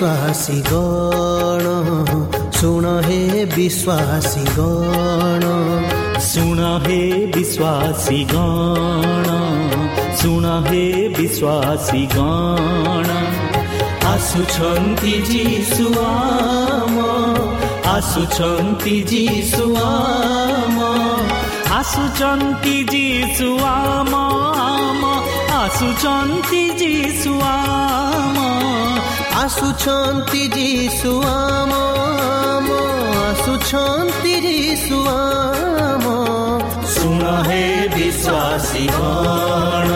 ବିଶ୍ୱାସୀ ଗଣ ଶୁଣ ହେ ବିଶ୍ୱାସୀ ଗଣ ଶୁଣ ହେ ବିଶ୍ୱାସୀ ଗଣ ଶୁଣ ହେ ବିଶ୍ୱାସୀ ଗଣ ଆସୁଛନ୍ତି ଯୀଶୁ ଆମ ଆସୁଛନ୍ତି ଯୀଶୁ ଆମ ଆସୁଛନ୍ତି ଯୀଶୁ ଆମ ଆମ ଆସୁଛନ୍ତି ଯୀଶୁ ଆମ ଆସୁଛନ୍ତି ଯୀଶୁ ଆମ ଆମ ଆସୁଛନ୍ତି ଯୀଶୁ ଆମ ଶୁଣ ହେ ବିଶ୍ୱାସୀ ଗଣ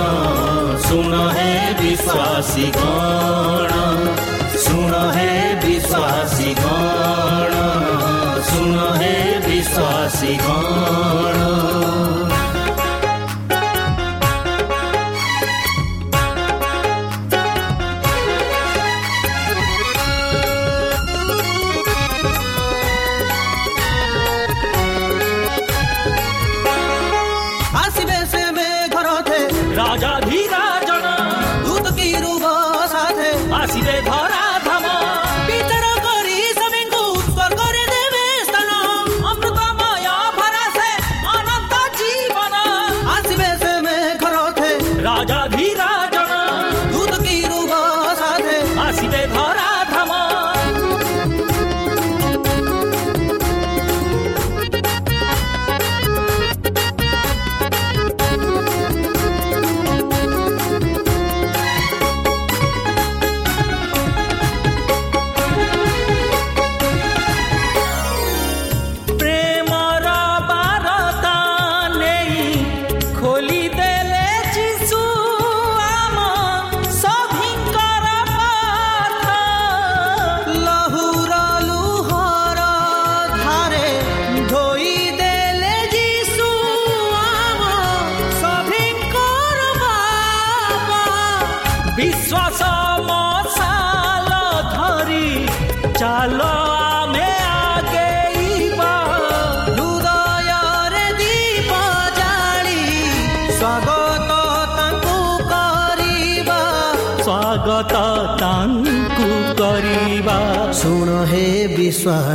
ଶୁଣ ହେ ବିଶ୍ୱାସୀ ଗଣ ଶୁଣ ହେ ବିଶ୍ୱାସୀ ଗଣ ଶୁଣ ହେ ବିଶ୍ୱାସୀ ଗଣ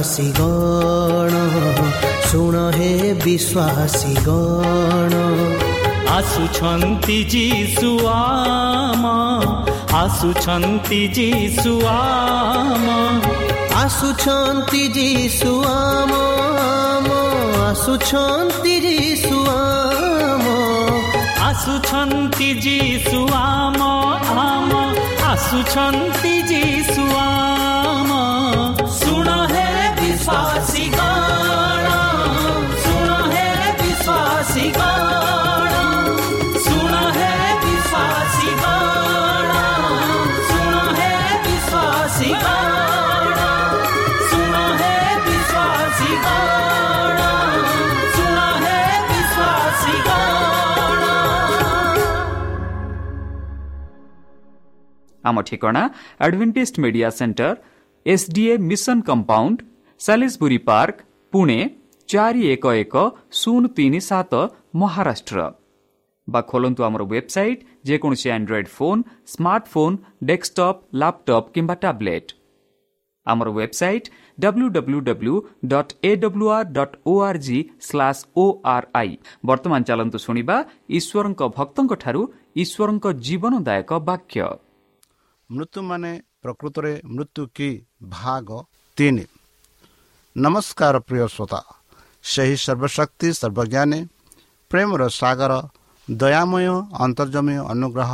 ବିଶ୍ୱାସୀ ଗଣ। ଶୁଣ ହେ ବିଶ୍ୱାସୀ ଗଣ। ଆସୁଛନ୍ତି ଯୀଶୁ ଆମ। ଆସୁଛନ୍ତି ଯୀଶୁ ଆମ। ଆସୁଛନ୍ତି ଆମ ଆମ। ଆସୁଛନ୍ତି ଯୀଶୁ ଆମ। ଆସୁଛନ୍ତି ଆମ। ଆମ। ଆସୁଛନ୍ତି ଯୀଶୁ ଆମ ଠିକଣା Adventist media centre SDA mission compound Salisbury park Pune ଚାରି ଏକ ଏକ ଶୂନ ତିନି ସାତ ମହାରାଷ୍ଟ୍ର ବା ଖୋଲନ୍ତୁ ଆମର ୱେବସାଇଟ୍ ଯେକୌଣସି android phone smartphone desktop laptop କିମ୍ବା ଟାବ୍ଲେଟ୍ ଆମର website W W W dot A W R dot O R G slash O R I ବର୍ତ୍ତମାନ ଚାଲନ୍ତୁ ଶୁଣିବା ଈଶ୍ୱରଙ୍କ ଭକ୍ତଙ୍କଠାରୁ ଈଶ୍ୱରଙ୍କ ଜୀବନଦାୟକ ବାକ୍ୟ ମୃତ୍ୟୁମାନେ ପ୍ରକୃତରେ ମୃତ୍ୟୁ କି ଭାଗ ତିନି ନମସ୍କାର ପ୍ରିୟ ଶ୍ରୋତା ସେହି ସର୍ବଶକ୍ତି ସର୍ବଜ୍ଞାନୀ ପ୍ରେମର ସାଗର ଦୟାମୟ ଅନ୍ତର୍ଜମୀ ଅନୁଗ୍ରହ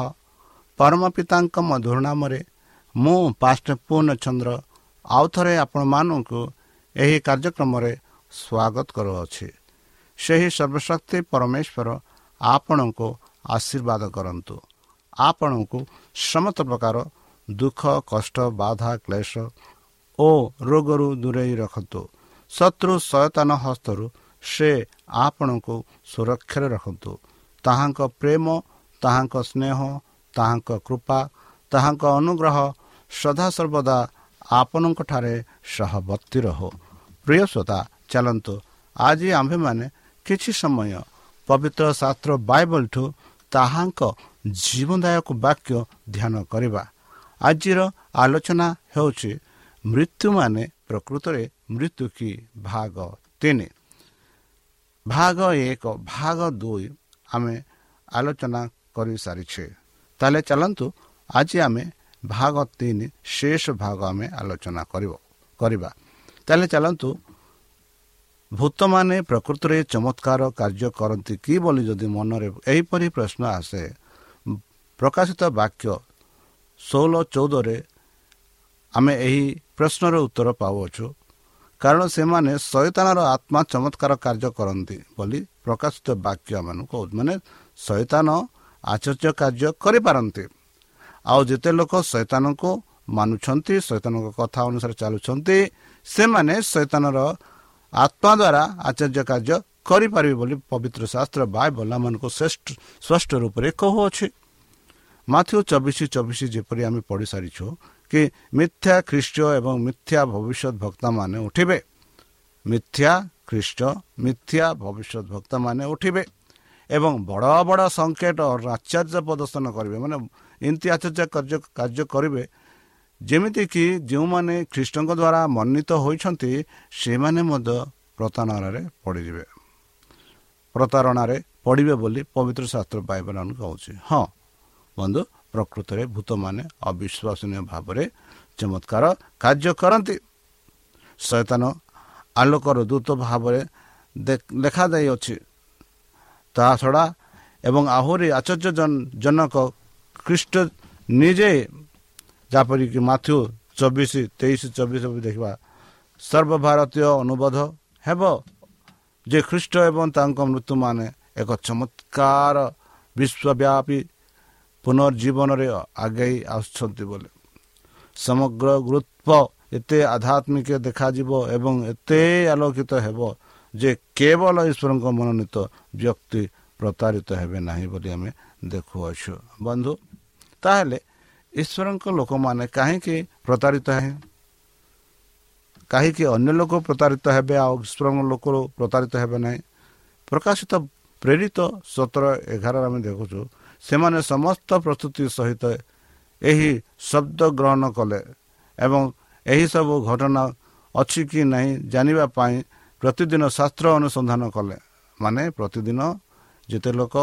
ପରମ ପିତାଙ୍କ ମଧୁର ନାମରେ ମୁଁ ପାଷ୍ଟ ପୂର୍ଣ୍ଣଚନ୍ଦ୍ର ଆଉ ଥରେ ଆପଣମାନଙ୍କୁ ଏହି କାର୍ଯ୍ୟକ୍ରମରେ ସ୍ୱାଗତ କରୁଅଛି। ସେହି ସର୍ବଶକ୍ତି ପରମେଶ୍ୱର ଆପଣଙ୍କୁ ଆଶୀର୍ବାଦ କରନ୍ତୁ। ଆପଣଙ୍କୁ ସମସ୍ତ ପ୍ରକାର ଦୁଃଖ କଷ୍ଟ ବାଧା କ୍ଲେଶ ଓ ରୋଗରୁ ଦୂରେଇ ରଖନ୍ତୁ। ଶତ୍ରୁ ସୟତାନ ହସ୍ତରୁ ସେ ଆପଣଙ୍କୁ ସୁରକ୍ଷାରେ ରଖନ୍ତୁ। ତାହାଙ୍କ ପ୍ରେମ ତାହାଙ୍କ ସ୍ନେହ ତାହାଙ୍କ କୃପା ତାହାଙ୍କ ଅନୁଗ୍ରହ ସଦାସର୍ବଦା ଆପଣଙ୍କଠାରେ ସହବର୍ତ୍ତୀ ରହୁ। ପ୍ରିୟ ଶ୍ରୋତା ଚାଲନ୍ତୁ। ଆଜି ଆମ୍ଭେମାନେ କିଛି ସମୟ ପବିତ୍ର ଶାସ୍ତ୍ର ବାଇବଲଠୁ ତାହାଙ୍କ ଜୀବନଦାୟକ ବାକ୍ୟ ଧ୍ୟାନ କରିବା। ଆଜିର ଆଲୋଚନା ହେଉଛି ମୃତ୍ୟୁମାନେ ପ୍ରକୃତରେ ମୃତ୍ୟୁ କି ଭାଗ ତିନି। ଭାଗ ଏକ ଭାଗ ଦୁଇ ଆମେ ଆଲୋଚନା କରିସାରିଛେ। ତାହେଲେ ଚାଲନ୍ତୁ ଆଜି ଆମେ ଭାଗ ତିନି ଶେଷ ଭାଗ ଆମେ ଆଲୋଚନା କରିବ କରିବା। ତାହେଲେ ଚାଲନ୍ତୁ ଭୂତମାନେ ପ୍ରକୃତରେ ଚମତ୍କାର କାର୍ଯ୍ୟ କରନ୍ତି କି ବୋଲି ଯଦି ମନରେ ଏହିପରି ପ୍ରଶ୍ନ ଆସେ ପ୍ରକାଶିତ ବାକ୍ୟ ଷୋହଳ ଚଉଦରେ ଆମେ ଏହି ପ୍ରଶ୍ନର ଉତ୍ତର ପାଉଅଛୁ। କାରଣ ସେମାନେ ଶୈତାନର ଆତ୍ମା ଚମତ୍କାର କାର୍ଯ୍ୟ କରନ୍ତି ବୋଲି ପ୍ରକାଶିତ ବାକ୍ୟ ମାନଙ୍କୁ କହୁ ମାନେ ଶୈତାନ ଆଚର୍ଯ୍ୟ କାର୍ଯ୍ୟ କରିପାରନ୍ତି। ଆଉ ଯେତେ ଲୋକ ଶୈତାନଙ୍କୁ ମାନୁଛନ୍ତି ଶୈତାନଙ୍କ କଥା ଅନୁସାରେ ଚାଲୁଛନ୍ତି ସେମାନେ ଶୈତାନର ଆତ୍ମା ଦ୍ୱାରା ଆଚର୍ଯ୍ୟ କାର୍ଯ୍ୟ କରିପାରିବେ ବୋଲି ପବିତ୍ର ଶାସ୍ତ୍ର ବାଇବଲ ଆମମାନଙ୍କୁ ଶ୍ରେଷ୍ଠ ସ୍ପଷ୍ଟ ରୂପରେ କହୁଅଛି। ମାଥ୍ୟୁ ଚବିଶ ଚବିଶ ଯେପରି ଆମେ ପଢ଼ିସାରିଛୁ କି ମିଥ୍ୟା ଖ୍ରୀଷ୍ଟ ଏବଂ ମିଥ୍ୟା ଭବିଷ୍ୟତ ଭକ୍ତମାନେ ଉଠିବେ। ମିଥ୍ୟା ଖ୍ରୀଷ୍ଟ ମିଥ୍ୟା ଭବିଷ୍ୟତ ଭକ୍ତମାନେ ଉଠିବେ ଏବଂ ବଡ଼ ବଡ଼ ସଂକେତ ଆଚାର୍ଯ୍ୟ ପ୍ରଦର୍ଶନ କରିବେ। ମାନେ ଏମିତି ଆଚାର୍ଯ୍ୟ କାର୍ଯ୍ୟ କାର୍ଯ୍ୟ କରିବେ। ଯେମିତିକି ଯେଉଁମାନେ ଖ୍ରୀଷ୍ଟଙ୍କ ଦ୍ୱାରା ମନୋନୀତ ହୋଇଛନ୍ତି ସେମାନେ ମଧ୍ୟ ପ୍ରତାରଣାରେ ପଡ଼ିଯିବେ। ପ୍ରତାରଣାରେ ପଡ଼ିବେ ବୋଲି ପବିତ୍ର ଶାସ୍ତ୍ର ବାଇବଲ କହୁଛି। ହଁ ବନ୍ଧୁ ପ୍ରକୃତରେ ଭୂତମାନେ ଅବିଶ୍ୱାସନୀୟ ଭାବରେ ଚମତ୍କାର କାର୍ଯ୍ୟ କରନ୍ତି। ଶୈତାନ ଆଲୋକର ଦୂତ ଭାବରେ ଲେଖାଯାଇଅଛି ତା ଛଡ଼ା ଏବଂ ଆହୁରି ଆଶ୍ଚର୍ଯ୍ୟଜନକ ଖ୍ରୀଷ୍ଟ ନିଜେ ଯେପରିକି ମାଥ୍ୟୁ ଚବିଶ ତେଇଶ ଚବିଶ ଦେଖିବା ସର୍ବଭାରତୀୟ ଅନୁବୋଧ ହେବ ଯେ ଖ୍ରୀଷ୍ଟ ଏବଂ ତାଙ୍କ ମୃତ୍ୟୁମାନେ ଏକ ଚମତ୍କାର ବିଶ୍ୱବ୍ୟାପୀ ପୁନର୍ଜୀବନରେ ଆଗେଇ ଆସୁଛନ୍ତି ବୋଲି ସମଗ୍ର ଗୁରୁତ୍ୱ ଏତେ ଆଧ୍ୟାତ୍ମିକ ଦେଖାଯିବ ଏବଂ ଏତେ ଆଲୋକିତ ହେବ ଯେ କେବଳ ଈଶ୍ୱରଙ୍କ ମନୋନୀତ ବ୍ୟକ୍ତି ପ୍ରତାରିତ ହେବେ ନାହିଁ ବୋଲି ଆମେ ଦେଖୁଅଛୁ ବନ୍ଧୁ ତାହେଲେ ଈଶ୍ୱରଙ୍କ ଲୋକମାନେ କାହିଁକି ପ୍ରତାରିତ ହେଁ କାହିଁକି ଅନ୍ୟ ଲୋକ ପ୍ରତାରିତ ହେବେ ଆଉ ଈଶ୍ୱରଙ୍କ ଲୋକ ପ୍ରତାରିତ ହେବେ ନାହିଁ ପ୍ରକାଶିତ ପ୍ରେରିତ ସତର ଏଗାରରେ ଆମେ ଦେଖୁଛୁ ସେମାନେ ସମସ୍ତ ପ୍ରସ୍ତୁତି ସହିତ ଏହି ଶବ୍ଦ ଗ୍ରହଣ କଲେ ଏବଂ ଏହିସବୁ ଘଟଣା ଅଛି କି ନାହିଁ ଜାଣିବା ପାଇଁ ପ୍ରତିଦିନ ଶାସ୍ତ୍ର ଅନୁସନ୍ଧାନ କଲେ। ମାନେ ପ୍ରତିଦିନ ଯେତେ ଲୋକ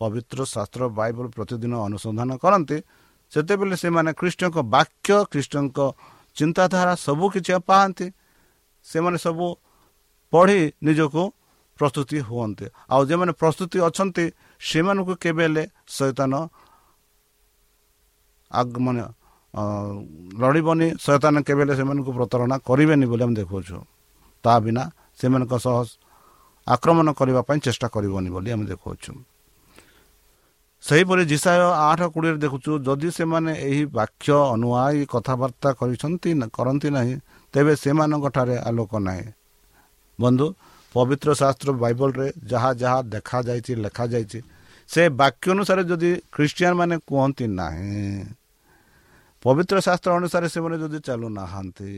ପବିତ୍ର ଶାସ୍ତ୍ର ବାଇବଲ ପ୍ରତିଦିନ ଅନୁସନ୍ଧାନ କରନ୍ତି ସେତେବେଳେ ସେମାନେ ଖ୍ରୀଷ୍ଟଙ୍କ ବାକ୍ୟ ଖ୍ରୀଷ୍ଟଙ୍କ ଚିନ୍ତାଧାରା ସବୁ କିଛି ପାଆନ୍ତି। ସେମାନେ ସବୁ ପଢ଼ି ନିଜକୁ ପ୍ରସ୍ତୁତି ହୁଅନ୍ତି। ଆଉ ଯେଉଁମାନେ ପ୍ରସ୍ତୁତି ଅଛନ୍ତି ସେମାନଙ୍କୁ କେବେ ହେଲେ ସୈତାନ ଆଗମନ ଲଢ଼ିବନି ସୈତାନ କେବେ ହେଲେ ସେମାନଙ୍କୁ ପ୍ରତାରଣା କରିବେନି ବୋଲି ଆମେ ଦେଖୁଛୁ ତା ବିନା ସେମାନଙ୍କ ସହ ଆକ୍ରମଣ କରିବା ପାଇଁ ଚେଷ୍ଟା କରିବନି ବୋଲି ଆମେ ଦେଖୁଅଛୁ। ସେହିପରି ଜିସାୟ ଆଠ କୋଡ଼ିଏରେ ଦେଖୁଛୁ ଯଦି ସେମାନେ ଏହି ବାକ୍ୟ ଅନୁଆଇ କଥାବାର୍ତ୍ତା କରିଛନ୍ତି କରନ୍ତି ନାହିଁ ତେବେ ସେମାନଙ୍କଠାରେ ଆଲୋକ ନାହିଁ। ବନ୍ଧୁ ପବିତ୍ର ଶାସ୍ତ୍ର ବାଇବଲରେ ଯାହା ଯାହା ଦେଖାଯାଇଛି ଲେଖାଯାଇଛି ସେ ବାକ୍ୟ ଅନୁସାରେ ଯଦି ଖ୍ରୀଷ୍ଟିଆନ ମାନେ କୁହନ୍ତି ନାହିଁ ପବିତ୍ର ଶାସ୍ତ୍ର ଅନୁସାରେ ସେମାନେ ଯଦି ଚାଲୁନାହାନ୍ତି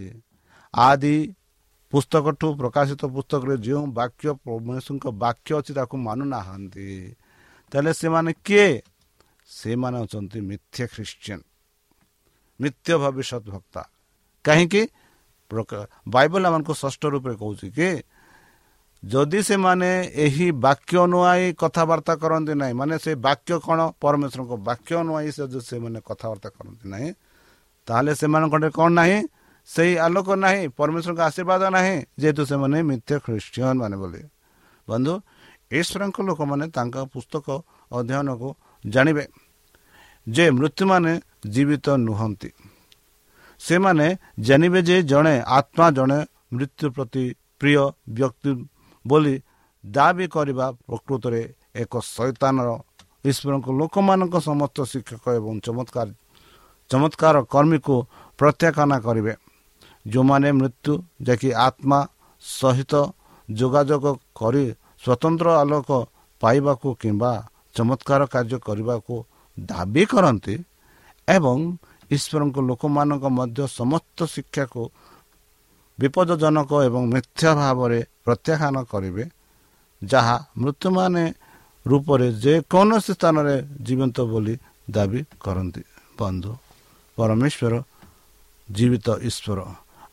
ଆଦି ପୁସ୍ତକଠୁ ପ୍ରକାଶିତ ପୁସ୍ତକରେ ଯେଉଁ ବାକ୍ୟ ପରମେଶ୍ୱରଙ୍କ ବାକ୍ୟ ଅଛି ତାକୁ ମାନୁନାହାନ୍ତି ତାହେଲେ ସେମାନେ କିଏ? ସେମାନେ ଅଛନ୍ତି ମିଥ୍ୟା ଖ୍ରୀଷ୍ଟିଆନ ମିଥ୍ୟ ଭବିଷ୍ୟତ ଭକ୍ତା। କାହିଁକି? ବାଇବଲ ଆମକୁ ଷଷ୍ଠ ରୂପରେ କହୁଛି କି ଯଦି ସେମାନେ ଏହି ବାକ୍ୟ ନୁଆଇ କଥାବାର୍ତ୍ତା କରନ୍ତି ନାହିଁ ମାନେ ସେ ବାକ୍ୟ କ'ଣ? ପରମେଶ୍ୱରଙ୍କ ବାକ୍ୟ ନୁଆଇ ଯଦି ସେମାନେ କଥାବାର୍ତ୍ତା କରନ୍ତି ନାହିଁ ତାହେଲେ ସେମାନଙ୍କଠାରେ କ'ଣ ନାହିଁ? ସେଇ ଆଲୋକ ନାହିଁ ପରମେଶ୍ୱରଙ୍କ ଆଶୀର୍ବାଦ ନାହିଁ ଯେହେତୁ ସେମାନେ ମିଥ୍ୟ ଖ୍ରୀଷ୍ଟିଆନ ମାନେ ବୋଲି। ବନ୍ଧୁ ଈଶ୍ୱରଙ୍କ ଲୋକମାନେ ତାଙ୍କ ପୁସ୍ତକ ଅଧ୍ୟୟନକୁ ଜାଣିବେ ଯେ ମୃତ୍ୟୁମାନେ ଜୀବିତ ନୁହନ୍ତି। ସେମାନେ ଜାଣିବେ ଯେ ଜଣେ ଆତ୍ମା ଜଣେ ମୃତ୍ୟୁ ପ୍ରତି ପ୍ରିୟ ବ୍ୟକ୍ତି ବୋଲି ଦାବି କରିବା ପ୍ରକୃତରେ ଏକ ଶୈତାନର ଈଶ୍ୱରଙ୍କ ଲୋକମାନଙ୍କ ସମସ୍ତ ଶିକ୍ଷକ ଏବଂ ଚମତ୍କାର ଚମତ୍କାର କର୍ମୀକୁ ପ୍ରତ୍ୟାଖ୍ୟାନ କରିବେ। ଯେଉଁମାନେ ମୃତ୍ୟୁ ଯାହାକି ଆତ୍ମା ସହିତ ଯୋଗାଯୋଗ କରି ସ୍ୱତନ୍ତ୍ର ଆଲୋକ ପାଇବାକୁ କିମ୍ବା ଚମତ୍କାର କାର୍ଯ୍ୟ କରିବାକୁ ଦାବି କରନ୍ତି ଏବଂ ଈଶ୍ୱରଙ୍କ ଲୋକମାନଙ୍କ ମଧ୍ୟ ସମସ୍ତ ଶିକ୍ଷାକୁ ବିପଦଜନକ ଏବଂ ମିଥ୍ୟା ଭାବରେ ପ୍ରତ୍ୟାଖ୍ୟାନ କରିବେ ଯାହା ମୃତ୍ୟୁମାନେ ରୂପରେ ଯେକୌଣସି ସ୍ଥାନରେ ଜୀବନ୍ତ ବୋଲି ଦାବି କରନ୍ତି। ବନ୍ଧୁ ପରମେଶ୍ୱର ଜୀବିତ ଈଶ୍ୱର।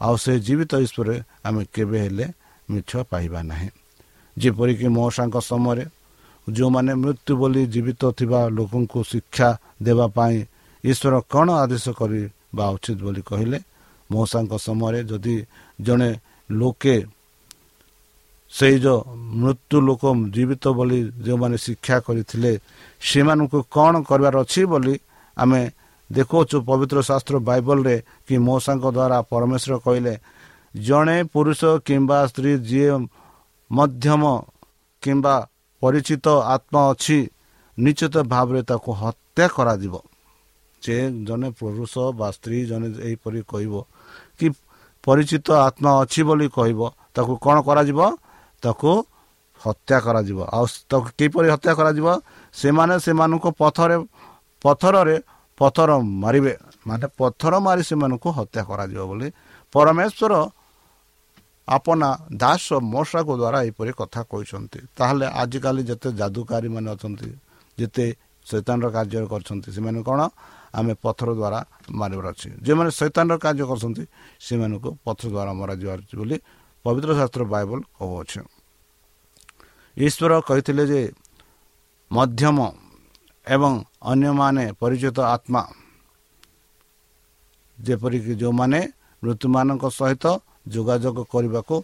ଆଉ ସେ ଜୀବିତ ଈଶ୍ୱରରେ ଆମେ କେବେ ହେଲେ ମିଛ ପାଇବା ନାହିଁ। ଯେପରିକି ମଉସାଙ୍କ ସମୟରେ ଯେଉଁମାନେ ମୃତ୍ୟୁ ବୋଲି ଜୀବିତ ଥିବା ଲୋକଙ୍କୁ ଶିକ୍ଷା ଦେବା ପାଇଁ ଈଶ୍ୱର କ'ଣ ଆଦେଶ କରିବା ଉଚିତ ବୋଲି କହିଲେ ମଉସାଙ୍କ ସମୟରେ ଯଦି ଜଣେ ଲୋକେ ସେଇ ଯେଉଁ ମୃତ୍ୟୁ ଲୋକ ଜୀବିତ ବୋଲି ଯେଉଁମାନେ ଶିକ୍ଷା କରିଥିଲେ ସେମାନଙ୍କୁ କ'ଣ କରିବାର ଅଛି ବୋଲି ଆମେ ଦେଖାଉଛୁ ପବିତ୍ର ଶାସ୍ତ୍ର ବାଇବଲରେ କି ମଉସାଙ୍କ ଦ୍ୱାରା ପରମେଶ୍ୱର କହିଲେ ଜଣେ ପୁରୁଷ କିମ୍ବା ସ୍ତ୍ରୀ ଯିଏ ମଧ୍ୟମ କିମ୍ବା ପରିଚିତ ଆତ୍ମା ଅଛି ନିଶ୍ଚିତ ଭାବରେ ତାକୁ ହତ୍ୟା କରାଯିବ। ଯେ ଜଣେ ପୁରୁଷ ବା ସ୍ତ୍ରୀ ଜଣେ ଏହିପରି କହିବ କି ପରିଚିତ ଆତ୍ମା ଅଛି ବୋଲି କହିବ ତାକୁ କ'ଣ କରାଯିବ? ତାକୁ ହତ୍ୟା କରାଯିବ। ଆଉ ତାକୁ କିପରି ହତ୍ୟା କରାଯିବ? ସେମାନେ ସେମାନଙ୍କୁ ପଥରେ ପଥରରେ ପଥର ମାରିବେ। ମାନେ ପଥର ମାରି ସେମାନଙ୍କୁ ହତ୍ୟା କରାଯିବ ବୋଲି ପରମେଶ୍ୱର ଆପଣା ଦାସ ମଶାକୁ ଦ୍ୱାରା ଏହିପରି କଥା କହିଛନ୍ତି। ତାହେଲେ ଆଜିକାଲି ଯେତେ ଯାଦୁକାରୀମାନେ ଅଛନ୍ତି ଯେତେ ଶୈତାନର କାର୍ଯ୍ୟ କରିଛନ୍ତି ସେମାନେ କ'ଣ? ଆମେ ପଥର ଦ୍ୱାରା ମାରିବାର ଅଛି ଯେଉଁମାନେ ଶୈତାନର କାର୍ଯ୍ୟ କରୁଛନ୍ତି ସେମାନଙ୍କୁ ପଥର ଦ୍ୱାରା ମରାଯିବାର ଅଛି ବୋଲି ପବିତ୍ର ଶାସ୍ତ୍ର ବାଇବଲ କହୁଅଛି। ଈଶ୍ୱର କହିଥିଲେ ଯେ ମଧ୍ୟମ ଏବଂ ଅନ୍ୟମାନେ ପରିଚିତ ଆତ୍ମା ଯେପରିକି ଯେଉଁମାନେ ମୃତ୍ୟୁମାନଙ୍କ ସହିତ ଯୋଗାଯୋଗ କରିବାକୁ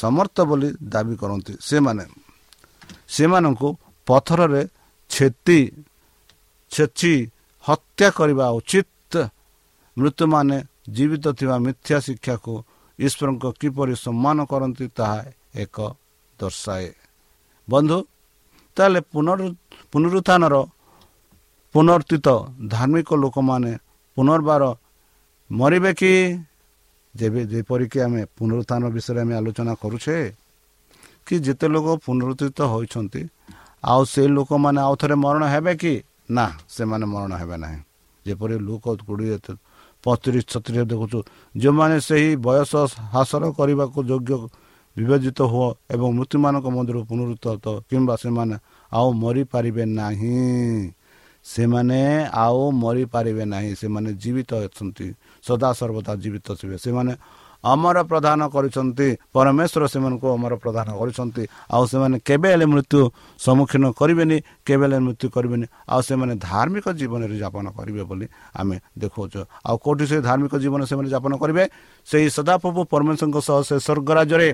ସମର୍ଥ ବୋଲି ଦାବି କରନ୍ତି ସେମାନେ ସେମାନଙ୍କୁ ପଥରରେ ଛେତି ଛେଚି ହତ୍ୟା କରିବା ଉଚିତ। ମୃତ୍ୟୁମାନେ ଜୀବିତ ଥିବା ମିଥ୍ୟା ଶିକ୍ଷାକୁ ଈଶ୍ୱରଙ୍କ କିପରି ସମ୍ମାନ କରନ୍ତି ତାହା ଏକ ଦର୍ଶାଏ। ବନ୍ଧୁ ତାହେଲେ ପୁନରୁତ୍ଥାନର ପୁନର୍ଥିତ ଧାର୍ମିକ ଲୋକମାନେ ପୁନର୍ବାର ମରିବେ କି? ଯେବେ ଯେପରିକି ଆମେ ପୁନରୁତ୍ଥାନ ବିଷୟରେ ଆମେ ଆଲୋଚନା କରୁଛେ କି ଯେତେ ଲୋକ ପୁନରୁତ୍ଥିତ ହୋଇଛନ୍ତି ଆଉ ସେ ଲୋକମାନେ ଆଉ ଥରେ ମରଣ ହେବେ କି? ନା ସେମାନେ ମରଣ ହେବେ ନାହିଁ। ଯେପରି ଲୋକ କୋଡ଼ିଏ ପତିରିଶ ଛତିଶ ଦେଖୁଛୁ ଯେଉଁମାନେ ସେହି ବୟସ ହାସଲ କରିବାକୁ ଯୋଗ୍ୟ ବିବେଚିତ ହୁଅ ଏବଂ ମୃତ୍ୟୁମାନଙ୍କ ମଧ୍ୟରୁ ପୁନରୁତ୍ଥ କିମ୍ବା ସେମାନେ ଆଉ ମରିପାରିବେ ନାହିଁ। ସେମାନେ ଆଉ ମରିପାରିବେ ନାହିଁ। ସେମାନେ ଜୀବିତ ଅଛନ୍ତି ସଦାସର୍ବଦା ଜୀବିତ ଥିବେ। ସେମାନେ ଅମର ପ୍ରଦାନ କରିଛନ୍ତି ପରମେଶ୍ୱର ସେମାନଙ୍କୁ ଅମର ପ୍ରଦାନ କରିଛନ୍ତି। ଆଉ ସେମାନେ କେବେ ହେଲେ ମୃତ୍ୟୁ ସମ୍ମୁଖୀନ କରିବେନି କେବେ ହେଲେ ମୃତ୍ୟୁ କରିବେନି। ଆଉ ସେମାନେ ଧାର୍ମିକ ଜୀବନରେ ଯାପନ କରିବେ ବୋଲି ଆମେ ଦେଖାଉଛୁ। ଆଉ କେଉଁଠି ସେ ଧାର୍ମିକ ଜୀବନ ସେମାନେ ଯାପନ କରିବେ? ସେହି ସଦାପ୍ରଭୁ ପରମେଶ୍ୱରଙ୍କ ସହ ସେ ସ୍ୱର୍ଗ ରାଜ୍ୟରେ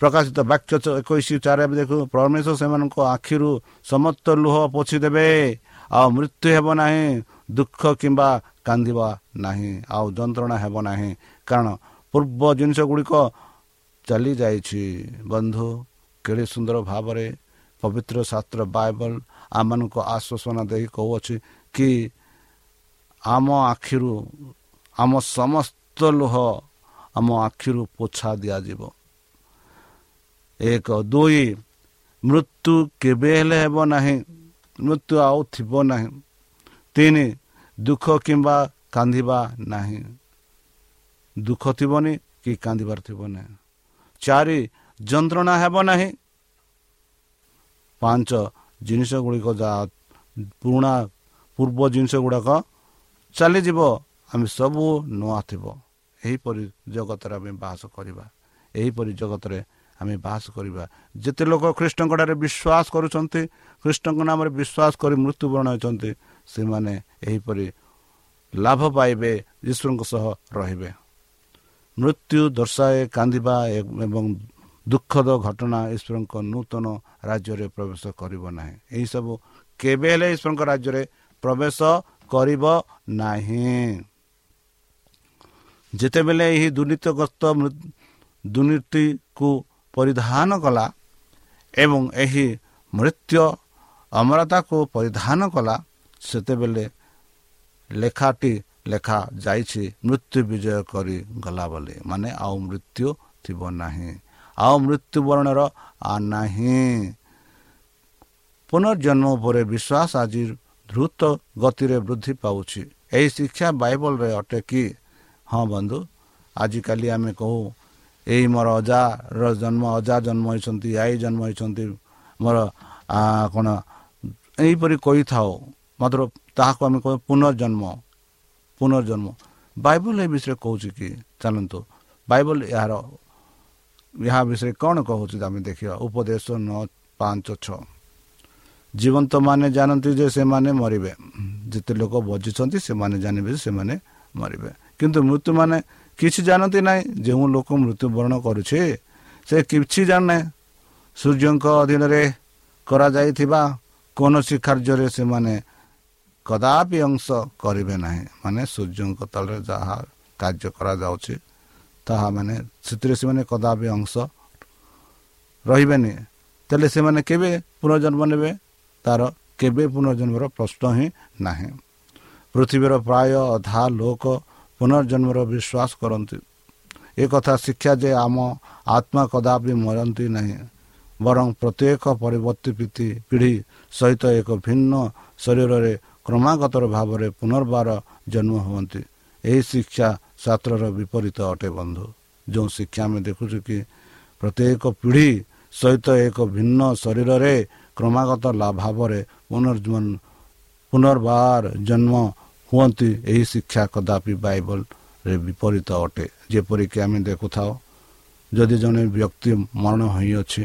ପ୍ରକାଶିତ ବାକ୍ୟ ଏକୋଇଶ ଚାରି ଦେଖୁ ପରମେଶ୍ୱର ସେମାନଙ୍କ ଆଖିରୁ ସମସ୍ତ ଲୁହ ପୋଛି ଦେବେ ଆଉ ମୃତ୍ୟୁ ହେବ ନାହିଁ ଦୁଃଖ କିମ୍ବା କାନ୍ଦିବା ନାହିଁ ଆଉ ଯନ୍ତ୍ରଣା ହେବ ନାହିଁ। କାରଣ ପୂର୍ବ ଜିନିଷ ଗୁଡ଼ିକ ଚାଲିଯାଇଛି। ବନ୍ଧୁ କେଡ଼େ ସୁନ୍ଦର ଭାବରେ ପବିତ୍ର ଶାସ୍ତ୍ର ବାଇବଲ ଆମମାନଙ୍କୁ ଆଶ୍ୱାସନା ଦେଇ କହୁଅଛି କି ଆମ ଆଖିରୁ ଆମ ସମସ୍ତ ଲୁହ ଆମ ଆଖିରୁ ପୋଛା ଦିଆଯିବ। ଏକ ଦୁଇ ମୃତ୍ୟୁ କେବେ ହେଲେ ହେବ ନାହିଁ ମୃତ୍ୟୁ ଆଉ ଥିବ ନାହିଁ। ତିନି ଦୁଃଖ କିମ୍ବା କାନ୍ଦିବା ନାହିଁ। ଦୁଃଖ ଥିବନି କି କାନ୍ଦିବାର ଥିବ ନାହିଁ ଚାରି ଯନ୍ତ୍ରଣା ହେବ ନାହିଁ। ପାଞ୍ଚ ଜିନିଷ ଗୁଡ଼ିକ ଯାହା ପୁରୁଣା ପୂର୍ବ ଜିନିଷ ଗୁଡ଼ାକ ଚାଲିଯିବ ଆମେ ସବୁ ନୂଆ ଥିବ। ଏହିପରି ଜଗତରେ ଆମେ ବାସ କରିବା। ଏହିପରି ଜଗତରେ ଆମେ ବାସ କରିବା। ଯେତେ ଲୋକ ଖ୍ରୀଷ୍ଟଙ୍କଠାରେ ବିଶ୍ୱାସ କରୁଛନ୍ତି ଖ୍ରୀଷ୍ଟଙ୍କ ନାମରେ ବିଶ୍ୱାସ କରି ମୃତ୍ୟୁବରଣ ହେଉଛନ୍ତି ସେମାନେ ଏହିପରି ଲାଭ ପାଇବେ ଈଶ୍ୱରଙ୍କ ସହ ରହିବେ। ମୃତ୍ୟୁ ଦର୍ଶାଏ କାନ୍ଦିବା ଏବଂ ଦୁଃଖଦ ଘଟଣା ଈଶ୍ୱରଙ୍କ ନୂତନ ରାଜ୍ୟରେ ପ୍ରବେଶ କରିବ ନାହିଁ। ଏହିସବୁ କେବେ ହେଲେ ଈଶ୍ୱରଙ୍କ ରାଜ୍ୟରେ ପ୍ରବେଶ କରିବ ନାହିଁ। ଯେତେବେଳେ ଏହି ଦୁର୍ନୀତିଗ୍ରସ୍ତ ଦୁର୍ନୀତିକୁ ପରିଧାନ କଲା ଏବଂ ଏହି ମୃତ୍ୟୁ ଅମରତାକୁ ପରିଧାନ କଲା ସେତେବେଳେ ଲେଖାଟି ଲେଖା ଯାଇଛି ମୃତ୍ୟୁ ବିଜୟ କରି ଗଲା ବୋଲି। ମାନେ ଆଉ ମୃତ୍ୟୁ ଥିବ ନାହିଁ। ଆଉ ମୃତ୍ୟୁବରଣର ନାହିଁ। ପୁନର୍ଜନ୍ମ ଉପରେ ବିଶ୍ୱାସ ଆଜି ଦ୍ରୁତ ଗତିରେ ବୃଦ୍ଧି ପାଉଛି। ଏହି ଶିକ୍ଷା ବାଇବଲରେ ଅଟେ କି? ହଁ ବନ୍ଧୁ ଆଜିକାଲି ଆମେ କହୁ ଏଇ ମୋର ଅଜାର ଜନ୍ମ ଅଜା ଜନ୍ମ ହୋଇଛନ୍ତି ଆଈ ଜନ୍ମ ହୋଇଛନ୍ତି ମୋର କ'ଣ ଏହିପରି କହିଥାଉ। ମାତ୍ର ତାହାକୁ ଆମେ କହୁ ପୁନର୍ଜନ୍ମ। ପୁନର୍ଜନ୍ମ ବାଇବଲ ଏ ବିଷୟରେ କହୁଛି କି ଚାଲନ୍ତୁ ବାଇବଲ ଏହାର ଏହା ବିଷୟରେ କ'ଣ କହୁଛି ଆମେ ଦେଖିବା। ଉପଦେଶ ନଅ ପାଞ୍ଚ ଛଅ। ଜୀବନ୍ତ ମାନେ ଜାଣନ୍ତି ଯେ ସେମାନେ ମରିବେ। ଯେତେ ଲୋକ ବଜିଛନ୍ତି ସେମାନେ ଜାଣିବେ ଯେ ସେମାନେ ମରିବେ। କିନ୍ତୁ ମୃତ୍ୟୁମାନେ କିଛି ଜାଣନ୍ତି ନାହିଁ। ଯେଉଁ ଲୋକ ମୃତ୍ୟୁବରଣ କରୁଛି ସେ କିଛି ଜାଣେ। ସୂର୍ଯ୍ୟଙ୍କ ଅଧୀନରେ କରାଯାଇଥିବା କୌଣସି କାର୍ଯ୍ୟରେ ସେମାନେ କଦାପି ଅଂଶ କରିବେ ନାହିଁ। ମାନେ ସୂର୍ଯ୍ୟଙ୍କ ତଳରେ ଯାହା କାର୍ଯ୍ୟ କରାଯାଉଛି ତାହା ମାନେ ସେଥିରେ ସେମାନେ କଦାପି ଅଂଶ ରହିବେନି। ତାହେଲେ ସେମାନେ କେବେ ପୁନର୍ଜନ୍ମ ନେବେ? ତାର କେବେ ପୁନର୍ଜନ୍ମର ପ୍ରଶ୍ନ ହିଁ ନାହିଁ। ପୃଥିବୀର ପ୍ରାୟ ଅଧା ଲୋକ ପୁନର୍ଜନ୍ମର ବିଶ୍ୱାସ କରନ୍ତି। ଏକଥା ଶିକ୍ଷା ଯେ ଆମ ଆତ୍ମା କଦାପି ମରନ୍ତି ନାହିଁ ବରଂ ପ୍ରତ୍ୟେକ ପରବର୍ତ୍ତୀ ପିଢ଼ି ସହିତ ଏକ ଭିନ୍ନ ଶରୀରରେ କ୍ରମାଗତର ଭାବରେ ପୁନର୍ବାର ଜନ୍ମ ହୁଅନ୍ତି। ଏହି ଶିକ୍ଷା ଶାସ୍ତ୍ରର ବିପରୀତ ଅଟେ ବନ୍ଧୁ। ଯେଉଁ ଶିକ୍ଷା ଆମେ ଦେଖୁଛୁ କି ପ୍ରତ୍ୟେକ ପିଢ଼ି ସହିତ ଏକ ଭିନ୍ନ ଶରୀରରେ କ୍ରମାଗତ ଭାବରେ ପୁନର୍ଜୀବନ ପୁନର୍ବାର ଜନ୍ମ ହୁଅନ୍ତି ଏହି ଶିକ୍ଷା କଦାପି ବାଇବଲରେ ବିପରୀତ ଅଟେ। ଯେପରିକି ଆମେ ଦେଖୁଥାଉ ଯଦି ଜଣେ ବ୍ୟକ୍ତି ମରଣ ହୋଇଅଛି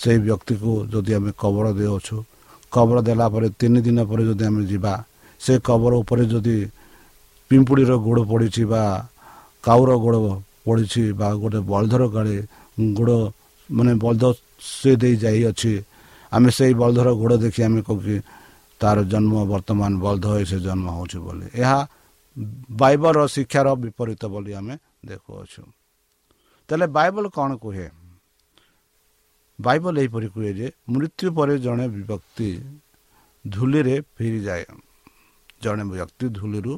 ସେହି ବ୍ୟକ୍ତିକୁ ଯଦି ଆମେ କବର ଦେଉଛୁ କବର ଦେଲା ପରେ ତିନି ଦିନ ପରେ ଯଦି ଆମେ ଯିବା ସେ କବର ଉପରେ ଯଦି ପିମ୍ପୁଡ଼ିର ଗୋଡ଼ ପଡ଼ିଛି ବା କାଉର ଗୋଡ଼ ପଡ଼ିଛି ବା ଗୋଟେ ବଳଧର ଗାଡ଼ି ଗୋଡ଼ ମାନେ ବଳଦ ସେ ଦେଇ ଯାଇଅଛି ଆମେ ସେଇ ବଳଧର ଗୋଡ଼ ଦେଖି ଆମେ କହୁକି ତାର ଜନ୍ମ ବର୍ତ୍ତମାନ ବଳଧ ହୋଇ ସେ ଜନ୍ମ ହେଉଛି ବୋଲି। ଏହା ବାଇବଲର ଶିକ୍ଷାର ବିପରୀତ ବୋଲି ଆମେ ଦେଖୁଅଛୁ। ତାହେଲେ ବାଇବଲ କ'ଣ କୁହେ? ବାଇବଲ ଏହିପରି କୁହେ ଯେ ମୃତ୍ୟୁ ପରେ ଜଣେ ବ୍ୟକ୍ତି ଧୂଳିରେ ଫେରିଯାଏ। ଜଣେ ବ୍ୟକ୍ତି ଧୂଳିରୁ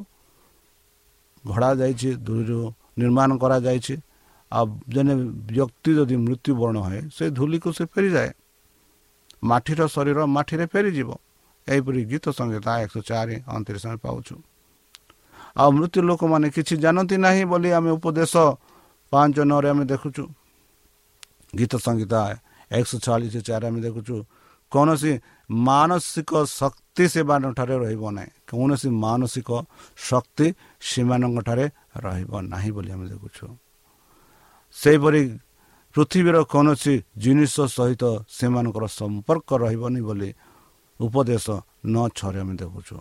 ଘୋଡ଼ା ଯାଇଛି ଧୂଳିରୁ ନିର୍ମାଣ କରାଯାଇଛି। ଆଉ ଜଣେ ବ୍ୟକ୍ତି ଯଦି ମୃତ୍ୟୁବରଣ ହୁଏ ସେ ଧୂଳିକୁ ସେ ଫେରିଯାଏ। ମାଟିର ଶରୀର ମାଟିରେ ଫେରିଯିବ। ଏହିପରି ଗୀତ ସଂହିତା ଏକଶହ ଚାରି ଅଣତିରିଶ ଆମେ ପାଉଛୁ। ଆଉ ମୃତ୍ୟୁ ଲୋକମାନେ କିଛି ଜାଣନ୍ତି ନାହିଁ ବୋଲି ଆମେ ଉପଦେଶ ପାଞ୍ଚ ନଅରେ ଆମେ ଦେଖୁଛୁ। ଗୀତ ସଂହିତା ଏକଶହ ଚାଳିଶ ଚାରି ଆମେ ଦେଖୁଛୁ କୌଣସି ମାନସିକ ଶକ୍ତି ସେମାନଙ୍କଠାରେ ରହିବ ନାହିଁ। କୌଣସି ମାନସିକ ଶକ୍ତି ସେମାନଙ୍କଠାରେ ରହିବ ନାହିଁ ବୋଲି ଆମେ ଦେଖୁଛୁ। ସେହିପରି ପୃଥିବୀର କୌଣସି ଜିନିଷ ସହିତ ସେମାନଙ୍କର ସମ୍ପର୍କ ରହିବନି ବୋଲି ଉପଦେଶ ନ ଛରେ ଆମେ ଦେଖୁଛୁ।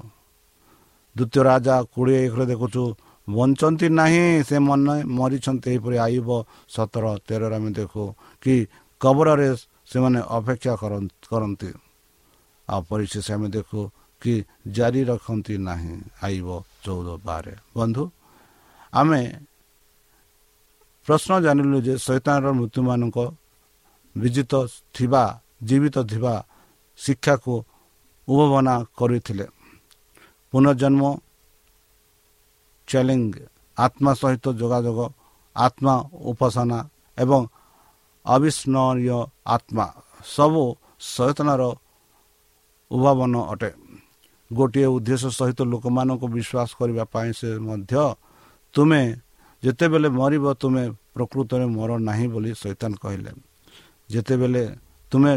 ଦ୍ୱିତୀୟ ରାଜା କୋଡ଼ିଏ ଏକରେ ଦେଖୁଛୁ ବଞ୍ଚନ୍ତି ନାହିଁ ସେ ମନେ ମରିଛନ୍ତି ଏହିପରି ଆଇବ ସତର ତେରରେ ଆମେ ଦେଖୁ କି କବରରେ ସେମାନେ ଅପେକ୍ଷା କରନ୍ତି ଆଉ ପରିଶେଷ ଆମେ ଦେଖୁ କି ଜାରି ରଖନ୍ତି ନାହିଁ ଆଇବ ଚଉଦ ବାର ବନ୍ଧୁ ଆମେ ପ୍ରଶ୍ନ ଜାଣିଲୁ ଯେ ଶୈତାନର ମୃତ୍ୟୁମାନଙ୍କ ବିଜିତ ଥିବା ଜୀବିତ ଥିବା ଶିକ୍ଷାକୁ ଉଦ୍ଭାବନା କରିଥିଲେ। ପୁନର୍ଜନ୍ମ ଚ୍ୟାଲେଞ୍ଜ ଆତ୍ମା ସହିତ ଯୋଗାଯୋଗ ଆତ୍ମା ଉପାସନା ଏବଂ ଅବିସ୍ମରଣୀୟ ଆତ୍ମା। ସବୁ ସଚେତନାର ଉଦ୍ଭାବନ ଅଟେ। ଗୋଟିଏ ଉଦ୍ଦେଶ୍ୟ ସହିତ ଲୋକମାନଙ୍କୁ ବିଶ୍ୱାସ କରିବା ପାଇଁ ସେ ମଧ୍ୟ ତୁମେ ଯେତେବେଳେ ମରିବ ତୁମେ ପ୍ରକୃତରେ ମର ନାହିଁ ବୋଲି ସୈତାନ କହିଲେ। ଯେତେବେଳେ ତୁମେ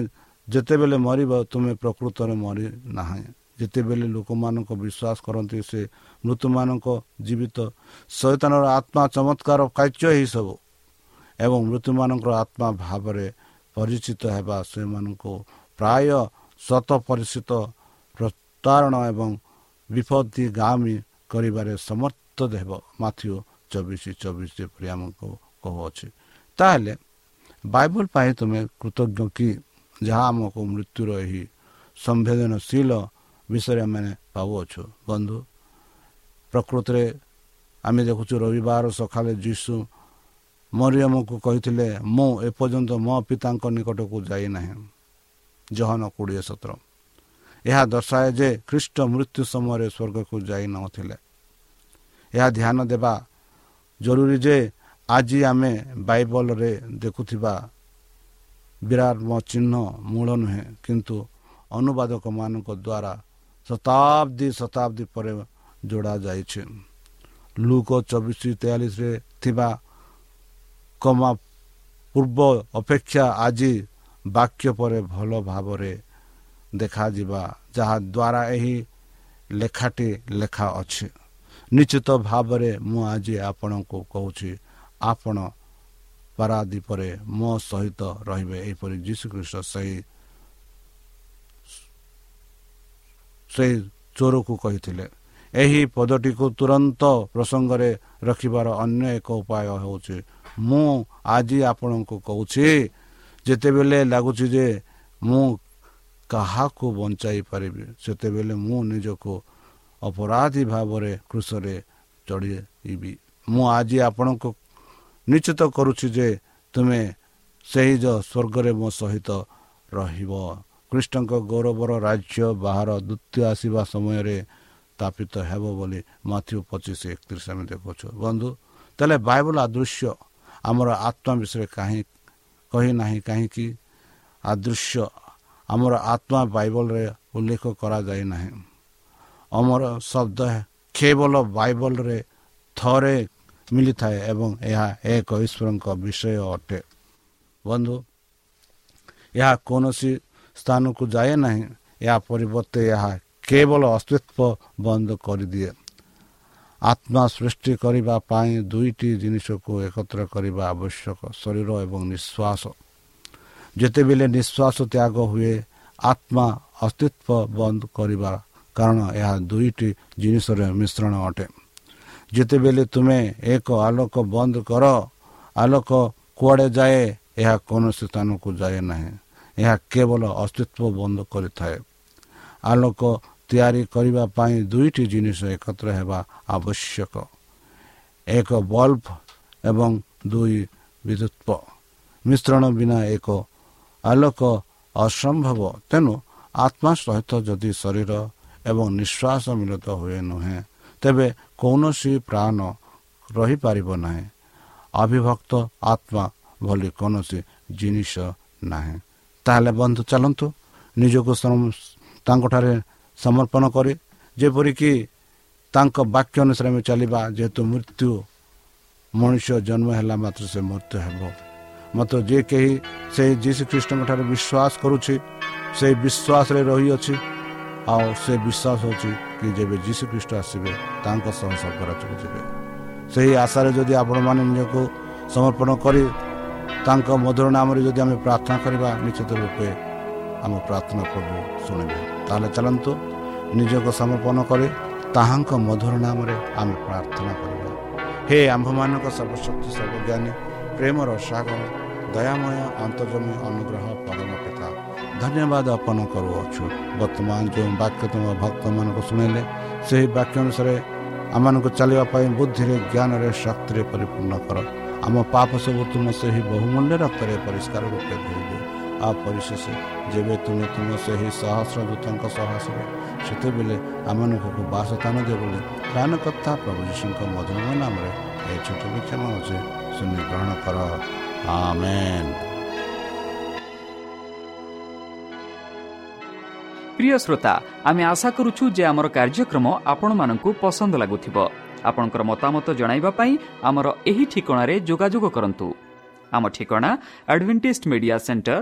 ଯେତେବେଳେ ମରିବ ତୁମେ ପ୍ରକୃତରେ ମରି ନାହିଁ। ଯେତେବେଳେ ଲୋକମାନଙ୍କ ବିଶ୍ୱାସ କରନ୍ତି ସେ ମୃତ୍ୟୁମାନଙ୍କ ଜୀବିତ ସୈତାନର ଆତ୍ମା ଚମତ୍କାର କାର୍ଯ୍ୟ ଏହିସବୁ। ଏବଂ ମୃତ୍ୟୁମାନଙ୍କର ଆତ୍ମା ଭାବରେ ପରିଚିତ ହେବା ସେମାନଙ୍କୁ ପ୍ରାୟ ଶତ ପରିଚିତ ପ୍ରତାରଣ ଏବଂ ବିପତ୍ତିଗାମୀ କରିବାରେ ସମର୍ଥ ହେବ ମାଥିବ ଚବିଶ ଚବିଶ ଯେପରି ଆମକୁ କହୁଅଛି ତାହେଲେ ବାଇବଲ ପାଇଁ ତୁମେ କୃତଜ୍ଞ କି ଯାହା ଆମକୁ ମୃତ୍ୟୁର ଏହି ସମ୍ବେଦନଶୀଳ ବିଷୟରେ ଆମେ ପାଉଅଛୁ ବନ୍ଧୁ ପ୍ରକୃତରେ ଆମେ ଦେଖୁଛୁ ରବିବାର ସକାଳେ ଯୀଶୁ ମରିୟମକୁ କହିଥିଲେ ମୁଁ ଏପର୍ଯ୍ୟନ୍ତ ମୋ ପିତାଙ୍କ ନିକଟକୁ ଯାଇନାହିଁ। ଜହନ କୋଡ଼ିଏ ସତର। ଏହା ଦର୍ଶାଏ ଯେ ଖ୍ରୀଷ୍ଟ ମୃତ୍ୟୁ ସମୟରେ ସ୍ୱର୍ଗକୁ ଯାଇନଥିଲେ ଏହା ଧ୍ୟାନ ଦେବା ଜରୁରୀ ଯେ ଆଜି ଆମେ ବାଇବଲରେ ଦେଖୁଥିବା ବିରାଟ ଚିହ୍ନ ମୂଳ ନୁହେଁ କିନ୍ତୁ ଅନୁବାଦକମାନଙ୍କ ଦ୍ୱାରା ଶତାବ୍ଦୀ ଶତାବ୍ଦୀ ପରେ ଯୋଡ଼ା ଯାଇଛି। ଲୁକ ଚବିଶ ତେୟାଳିଶରେ ଥିବା କମା ପୂର୍ବ ଅପେକ୍ଷା ଆଜି ବାକ୍ୟ ପରେ ଭଲ ଭାବରେ ଦେଖାଯିବା ଯାହାଦ୍ୱାରା ଏହି ଲେଖାଟି ଲେଖା ଅଛି। ନିଶ୍ଚିତ ଭାବରେ ମୁଁ ଆଜି ଆପଣଙ୍କୁ କହୁଛି ଆପଣ ପାରାଦୀପରେ ମୋ ସହିତ ରହିବେ। ଏହିପରି ଯୀଶୁଖ୍ରୀଷ୍ଟ ସେହି ସେହି ଚୋରକୁ କହିଥିଲେ। ଏହି ପଦଟିକୁ ତୁରନ୍ତ ପ୍ରସଙ୍ଗରେ ରଖିବାର ଅନ୍ୟ ଏକ ଉପାୟ ହେଉଛି ମୁଁ ଆଜି ଆପଣଙ୍କୁ କହୁଛି ଯେତେବେଳେ ଲାଗୁଛି ଯେ ମୁଁ କାହାକୁ ବଞ୍ଚାଇ ପାରିବି ସେତେବେଳେ ମୁଁ ନିଜକୁ ଅପରାଧୀ ଭାବରେ କୃଷରେ ଚଢ଼େଇବି। ମୁଁ ଆଜି ଆପଣଙ୍କୁ ନିଶ୍ଚିତ କରୁଛି ଯେ ତୁମେ ସେହି ଯ ସ୍ୱର୍ଗରେ ମୋ ସହିତ ରହିବ। କୃଷ୍ଣଙ୍କ ଗୌରବର ରାଜ୍ୟ ବାହାର ଦ୍ୱିତୀୟ ଆସିବା ସମୟରେ ସ୍ଥାପିତ ହେବ ବୋଲି ମାଥ୍ୟୁ ପଚିଶ ଏକତିରିଶ ଆମେ ଦେଖୁଛୁ। ବନ୍ଧୁ ତାହେଲେ ବାଇବଲ ଆଦୃଶ୍ୟ ଆମର ଆତ୍ମା ବିଷୟରେ କାହିଁ କହିନାହିଁ କାହିଁକି? ଆଦୃଶ୍ୟ ଆମର ଆତ୍ମା ବାଇବଲରେ ଉଲ୍ଲେଖ କରାଯାଇ ନାହିଁ। ଅମର ଶବ୍ଦ କେବଳ ବାଇବଲରେ ଥରେ ମିଳିଥାଏ ଏବଂ ଏହା ଏକ ଈଶ୍ୱରଙ୍କ ବିଷୟ ଅଟେ। ବନ୍ଧୁ ଏହା କୌଣସି ସ୍ଥାନକୁ ଯାଏ ନାହିଁ। ଏହା ପରିବର୍ତ୍ତେ ଏହା କେବଳ ଅସ୍ତିତ୍ୱ ବନ୍ଦ କରିଦିଏ। ଆତ୍ମା ସୃଷ୍ଟି କରିବା ପାଇଁ ଦୁଇଟି ଜିନିଷକୁ ଏକତ୍ର କରିବା ଆବଶ୍ୟକ ଶରୀର ଏବଂ ନିଶ୍ୱାସ। ଯେତେବେଳେ ନିଶ୍ୱାସ ତ୍ୟାଗ ହୁଏ ଆତ୍ମା ଅସ୍ତିତ୍ୱ ବନ୍ଦ କରିବା କାରଣ ଏହା ଦୁଇଟି ଜିନିଷର ମିଶ୍ରଣ ଅଟେ। ଯେତେବେଳେ ତୁମେ ଏକ ଆଲୋକ ବନ୍ଦ କର ଆଲୋକ କୁଆଡ଼େ ଯାଏ ଏହା କୌଣସି ସ୍ଥାନକୁ ଯାଏ ନାହିଁ। ଏହା କେବଳ ଅସ୍ତିତ୍ୱ ବନ୍ଦ କରିଥାଏ। ଆଲୋକ ତିଆରି କରିବା ପାଇଁ ଦୁଇଟି ଜିନିଷ ଏକତ୍ର ହେବା ଆବଶ୍ୟକ। ଏକ ବଲ୍ବ ଏବଂ ଦୁଇ ବିଦ୍ୟୁତ୍ପ। ମିଶ୍ରଣ ବିନା ଏକ ଆଲୋକ ଅସମ୍ଭବ। ତେଣୁ ଆତ୍ମା ସହିତ ଯଦି ଶରୀର ଏବଂ ନିଶ୍ୱାସ ମିଳିତ ହୁଏ ନୁହେଁ ତେବେ କୌଣସି ପ୍ରାଣ ରହିପାରିବ ନାହିଁ। ଅବିଭକ୍ତ ଆତ୍ମା ଭଳି କୌଣସି ଜିନିଷ ନାହିଁ। ତାହେଲେ ବନ୍ଧୁ ଚାଲନ୍ତୁ। ନିଜକୁ ତାଙ୍କଠାରେ ସମର୍ପଣ କରି। ଯେପରିକି ତାଙ୍କ ବାକ୍ୟ ଅନୁସାରେ ଆମେ ଚାଲିବା ଯେହେତୁ ମୃତ୍ୟୁ ମଣିଷ ଜନ୍ମ ହେଲା ମାତ୍ର ସେ ମୃତ୍ୟୁ ହେବ। ମାତ୍ର ଯିଏ କେହି ସେହି ଯୀଶୁ ଖ୍ରୀଷ୍ଟଙ୍କ ଠାରେ ବିଶ୍ୱାସ କରୁଛି ସେହି ବିଶ୍ୱାସରେ ରହିଅଛି ଆଉ ସେ ବିଶ୍ୱାସ ହେଉଛି କି ଯେବେ ଯୀଶୁ ଖ୍ରୀଷ୍ଟ ଆସିବେ ତାଙ୍କ ସହ ସ୍ୱର୍ଗରାଜକୁ ଯିବେ। ସେହି ଆଶାରେ ଯଦି ଆପଣମାନେ ନିଜକୁ ସମର୍ପଣ କରି ତାଙ୍କ ମଧୁର ନାମରେ ଯଦି ଆମେ ପ୍ରାର୍ଥନା କରିବା ନିଶ୍ଚିତ ରୂପେ ଆମ ପ୍ରାର୍ଥନା ପ୍ରଭୁ ଶୁଣିବେ ତାହେଲେ ଚାଲନ୍ତୁ ନିଜକୁ ସମର୍ପଣ କରି ତାହାଙ୍କ ମଧୁର ନାମରେ ଆମେ ପ୍ରାର୍ଥନା କରିବା ହେ ଆମ୍ଭମାନଙ୍କ ସର୍ବଶକ୍ତି ସର୍ବଜ୍ଞାନୀ ପ୍ରେମର ସାଗର ଦୟାମୟ ଅନ୍ତର୍ଜମୀ ଅନୁଗ୍ରହ ପରମ ପିତା ଧନ୍ୟବାଦ ଅର୍ପଣ କରୁଅଛୁ ବର୍ତ୍ତମାନ ଯେଉଁ ବାକ୍ୟ ତୁମ ଭକ୍ତମାନଙ୍କୁ ଶୁଣିଲେ ସେହି ବାକ୍ୟ ଅନୁସାରେ ଆମମାନଙ୍କୁ ଚାଲିବା ପାଇଁ ବୁଦ୍ଧିରେ ଜ୍ଞାନରେ ଶକ୍ତିରେ ପରିପୂର୍ଣ୍ଣ କର ଆମ ପାପ ସବୁ ତୁମ ସେହି ବହୁମୂଲ୍ୟ ରକ୍ତରେ ପରିଷ୍କାର ରୂପେ ଧୋଇଦିଅ ଆଉ ପରିଶେଷ ଯେବେ ତୁମେ ତୁମ ସେହି ସହସ୍ର ଦୂତଙ୍କ ସହ ଆସିବ ସେତେବେଳେ ଆମମାନଙ୍କୁ ବାସସ୍ଥାନ ଦିଅ ବୋଲି ପ୍ରାଣକର୍ତ୍ତା ପ୍ରଭୁ ଯୀଶୁଙ୍କ ମଧୁମ ନାମରେ ଏହି ଛୋଟ ବିକ୍ଷମ ଅଛି ଶୂନ୍ୟ ଗ୍ରହଣ କର ଆମେନ୍ প্রিয় শ্রোতা আমি আশা করুচু যে আমার কার্যক্রম আপনার পসন্দ লাগুব আপনার মতামত পাই আমার এই ঠিকার যোগাযোগ করতু আমার ঠিকা Adventist media centre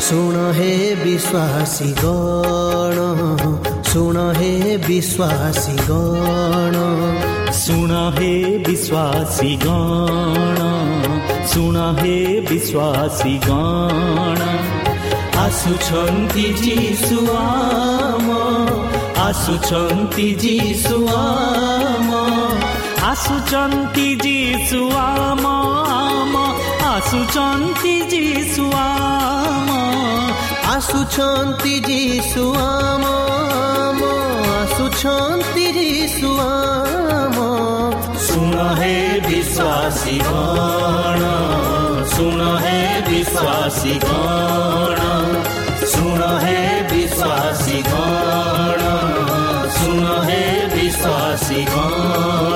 ଶୁଣ ହେ ବିଶ୍ୱାସୀ ଗଣ ଶୁଣ ହେ ବିଶ୍ୱାସୀ ଗଣ ଶୁଣ ହେ ବିଶ୍ୱାସୀ ଗଣ ଶୁଣ ହେ ବିଶ୍ୱାସୀ ଗଣ ଆସୁଛନ୍ତି ଯୀଶୁ ଆମ ଆସୁଛନ୍ତି ଯୀଶୁ ଆମ ଆସୁଛନ୍ତି ଯୀଶୁ ଆମ ଆମ ଆସୁଛନ୍ତି ଯୀଶୁ ଆମ ଆସୁଛନ୍ତି ଯୀଶୁ ଆମ ଆମ ଆସୁଛନ୍ତି ଯୀଶୁ ଆମ ଶୁଣ ହେ ବିଶ୍ୱାସୀ ଗଣ ଶୁଣ ହେ ବିଶ୍ୱାସୀ ଗଣ ଶୁଣ ହେ ବିଶ୍ୱାସୀ ଗଣ ଶୁଣ ହେ ବିଶ୍ୱାସୀ ଗଣ ଆସିବେ